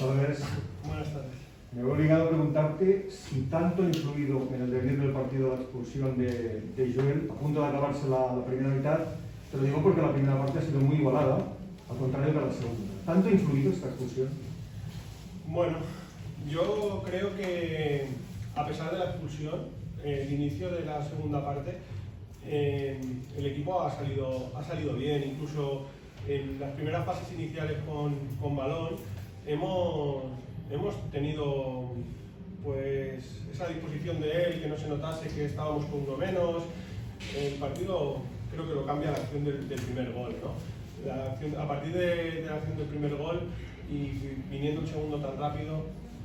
tardes. Buenas tardes. Me he obligado a preguntarte si tanto ha influido en el devenir del partido la expulsión de, de Joel, a punto de acabarse la, la, primera mitad. Te lo digo porque la primera parte ha sido muy igualada, al contrario que la segunda. ¿Tanto ha influido esta expulsión? Bueno, yo creo que a pesar de la expulsión, eh, el inicio de la segunda parte, eh, el equipo ha salido, ha salido bien, incluso en las primeras fases iniciales con, con balón hemos, hemos tenido pues esa disposición de él, que no se notase que estábamos con uno menos. El partido creo que lo cambia la acción del, primer gol. ¿no? La acción, a partir de, de, la acción del primer gol y viniendo un segundo tan rápido,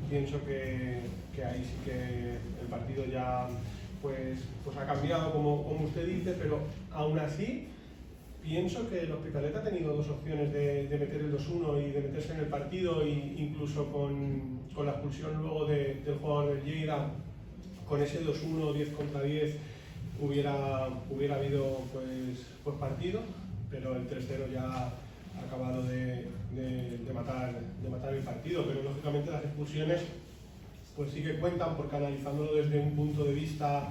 pienso que, que ahí sí que el partido ya pues, pues ha cambiado como, como usted dice, pero aún así pienso que el Hospitalet ha tenido dos opciones de, meter el 2-1 y de meterse en el partido, e incluso con, con la expulsión luego de, del jugador del Lleida, con ese 2-1, 10 contra 10, hubiera, hubiera habido pues, pues partido, pero el 3-0 ya ha acabado de, de, de, matar, de matar el partido, pero lógicamente las expulsiones pues sí que cuentan porque analizándolo desde un punto de vista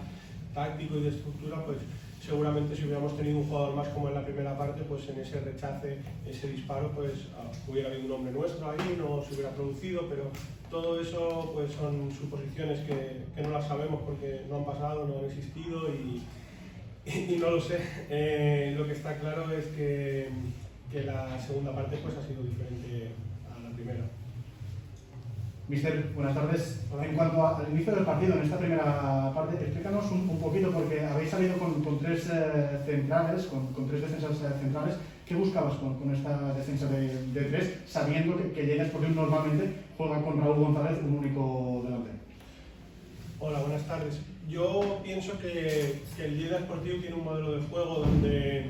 táctico y de estructura, pues seguramente si hubiéramos tenido un jugador más como en la primera parte, pues en ese rechace, ese disparo, pues uh, hubiera habido un hombre nuestro ahí, no se hubiera producido, pero todo eso pues son suposiciones que, no las sabemos porque no han pasado, no han existido y no lo sé. Eh, lo que está claro es que, que la segunda parte pues ha sido diferente a la primera. Mister, buenas tardes. En cuanto al inicio del partido, en esta primera parte, explícanos un, poquito, porque habéis salido con, tres eh, centrales, con, tres defensas eh, centrales. ¿Qué buscabas con, esta defensa de, tres, sabiendo que, que Lleida Sportivo normalmente juega con Raúl González, un único delantero? Hola, buenas tardes. Yo pienso que, que el Lleida Sportivo tiene un modelo de juego donde,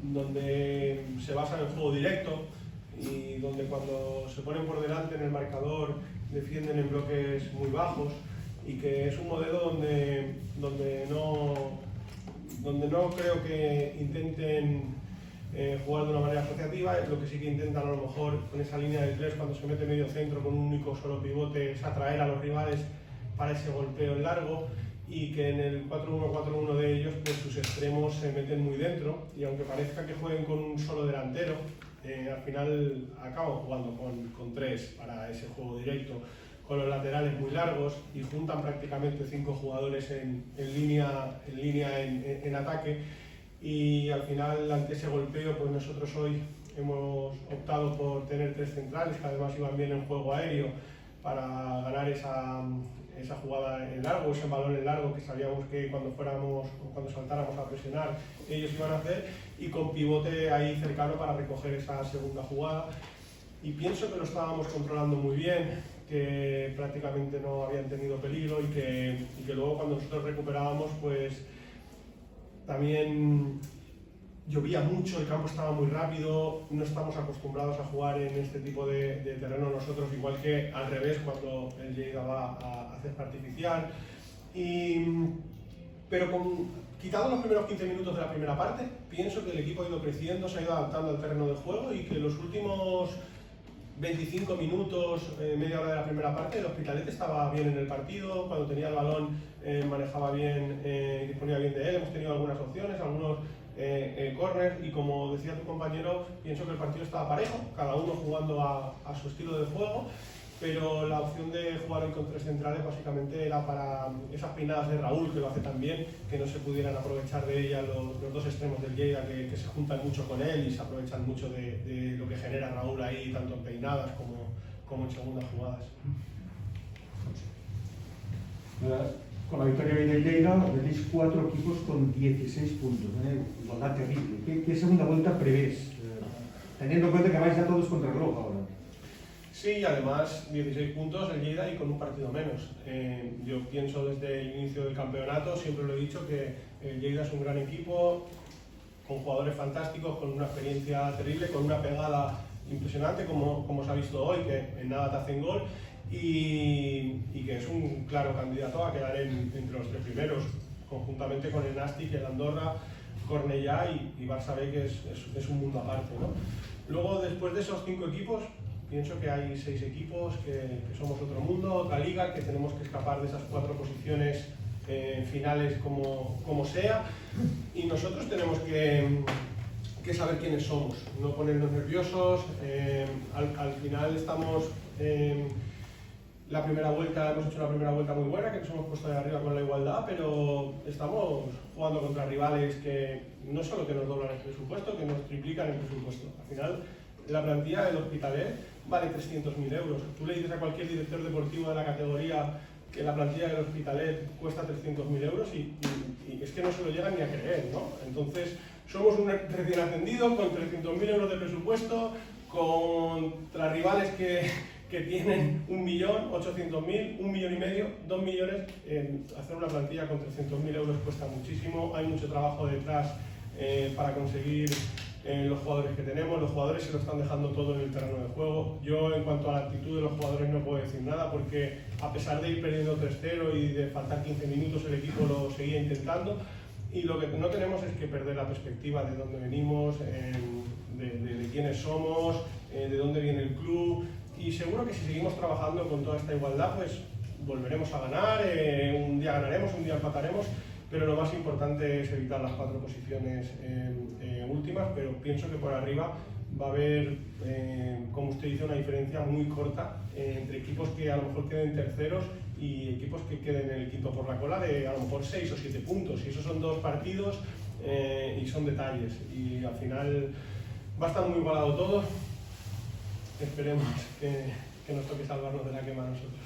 donde se basa en el juego directo y donde cuando se ponen por delante en el marcador defienden en bloques muy bajos y que es un modelo donde, donde, no, donde no creo que intenten eh, jugar de una manera asociativa, lo que sí que intentan a lo mejor con esa línea de tres cuando se mete medio centro con un único solo pivote es atraer a los rivales para ese golpeo en largo y que en el 4-1-4-1 de ellos pues sus extremos se meten muy dentro. Y aunque parezca que jueguen con un solo delantero eh, al final acaban jugando con, con, tres para ese juego directo, con los laterales muy largos y juntan prácticamente cinco jugadores en, en línea, en, línea en, en, ataque. Y al final ante ese golpeo pues nosotros hoy hemos optado por tener tres centrales que además iban bien en juego aéreo para ganar esa, esa jugada en largo, ese balón en largo que sabíamos que cuando fuéramos, cuando saltáramos a presionar, ellos iban a hacer, y con pivote ahí cercano para recoger esa segunda jugada. Y pienso que lo estábamos controlando muy bien, que prácticamente no habían tenido peligro y que, y que luego cuando nosotros recuperábamos, pues también llovía mucho, el campo estaba muy rápido, no estamos acostumbrados a jugar en este tipo de, de terreno nosotros, igual que al revés cuando el Lleida va a hacer artificial. Y, pero con, quitado los primeros 15 minutos de la primera parte, pienso que el equipo ha ido creciendo, se ha ido adaptando al terreno de juego y que los últimos 25 minutos, eh, media hora de la primera parte, el Hospitalet estaba bien en el partido, cuando tenía el balón eh, manejaba bien, eh, disponía bien de él, hemos tenido algunas opciones, algunos eh, corner y como decía tu compañero, pienso que el partido estaba parejo, cada uno jugando a, su estilo de juego, pero la opción de jugar hoy con tres centrales básicamente era para esas peinadas de Raúl, que lo hace también, que no se pudieran aprovechar de ella los, dos extremos del Lleida, que, se juntan mucho con él y se aprovechan mucho de, de, lo que genera Raúl ahí, tanto en peinadas como, como en segundas jugadas. Con la victoria de Lleida veréis cuatro equipos con 16 puntos, ¿eh? igualdad terrible. ¿Qué, ¿Qué, segunda vuelta prevés? Eh, teniendo en cuenta que vais ya todos contra el ahora. Sí, además 16 puntos el Lleida y con un partido menos. Eh, yo pienso desde el inicio del campeonato, siempre lo he dicho, que el Lleida es un gran equipo, con jugadores fantásticos, con una experiencia terrible, con una pegada impresionante, como, como se ha visto hoy, que en nada te hacen gol y, que es un claro candidato a quedar en, entre los tres primeros, conjuntamente con el Nastic, el Andorra, Cornellá y, y Barça B, que es, un mundo aparte. ¿no? Luego, después de esos cinco equipos, Pienso que hay seis equipos, que, somos otro mundo, otra liga, que tenemos que escapar de esas cuatro posiciones eh, finales como, como sea. Y nosotros tenemos que, que saber quiénes somos, no ponernos nerviosos. eh, al, al final estamos... eh, la primera vuelta, hemos hecho una primera vuelta muy buena, que nos hemos puesto de arriba con la igualdad, pero estamos jugando contra rivales que no solo que nos doblan el presupuesto, que nos triplican el presupuesto. Al final, la plantilla del Hospitalet vale 300.000 euros. Tú le dices a cualquier director deportivo de la categoría que la plantilla del Hospitalet cuesta 300.000 euros y, y- y es que no se lo llegan ni a creer, ¿no? Entonces, somos un recién ascendido con 300.000 euros de presupuesto, contra rivales que, que tienen un millón, 800.000, un millón y medio, dos millones. eh, hacer una plantilla con 300.000 euros cuesta muchísimo, hay mucho trabajo detrás eh, para conseguir eh, los jugadores que tenemos. Los jugadores se lo están dejando todo en el terreno de juego. Yo, en cuanto a la actitud de los jugadores, no puedo decir nada porque, a pesar de ir perdiendo 3-0 y de faltar 15 minutos, el equipo lo seguía intentando. Y lo que no tenemos es que perder la perspectiva de dónde venimos, eh, de, de- de quiénes somos, eh, de dónde viene el club. Y seguro que si seguimos trabajando con toda esta igualdad, pues volveremos a ganar, eh, un día ganaremos, un día empataremos, pero lo más importante es evitar las cuatro posiciones eh, eh, últimas, pero pienso que por arriba va a haber, eh, como usted dice, una diferencia muy corta eh, entre equipos que a lo mejor queden terceros y equipos que queden en el quinto por la cola de a lo mejor 6 o 7 puntos. Y esos son dos partidos eh, y son detalles. Y al final va a estar muy igualado todo. Esperemos que, nos toque salvarnos de la quema a nosotros.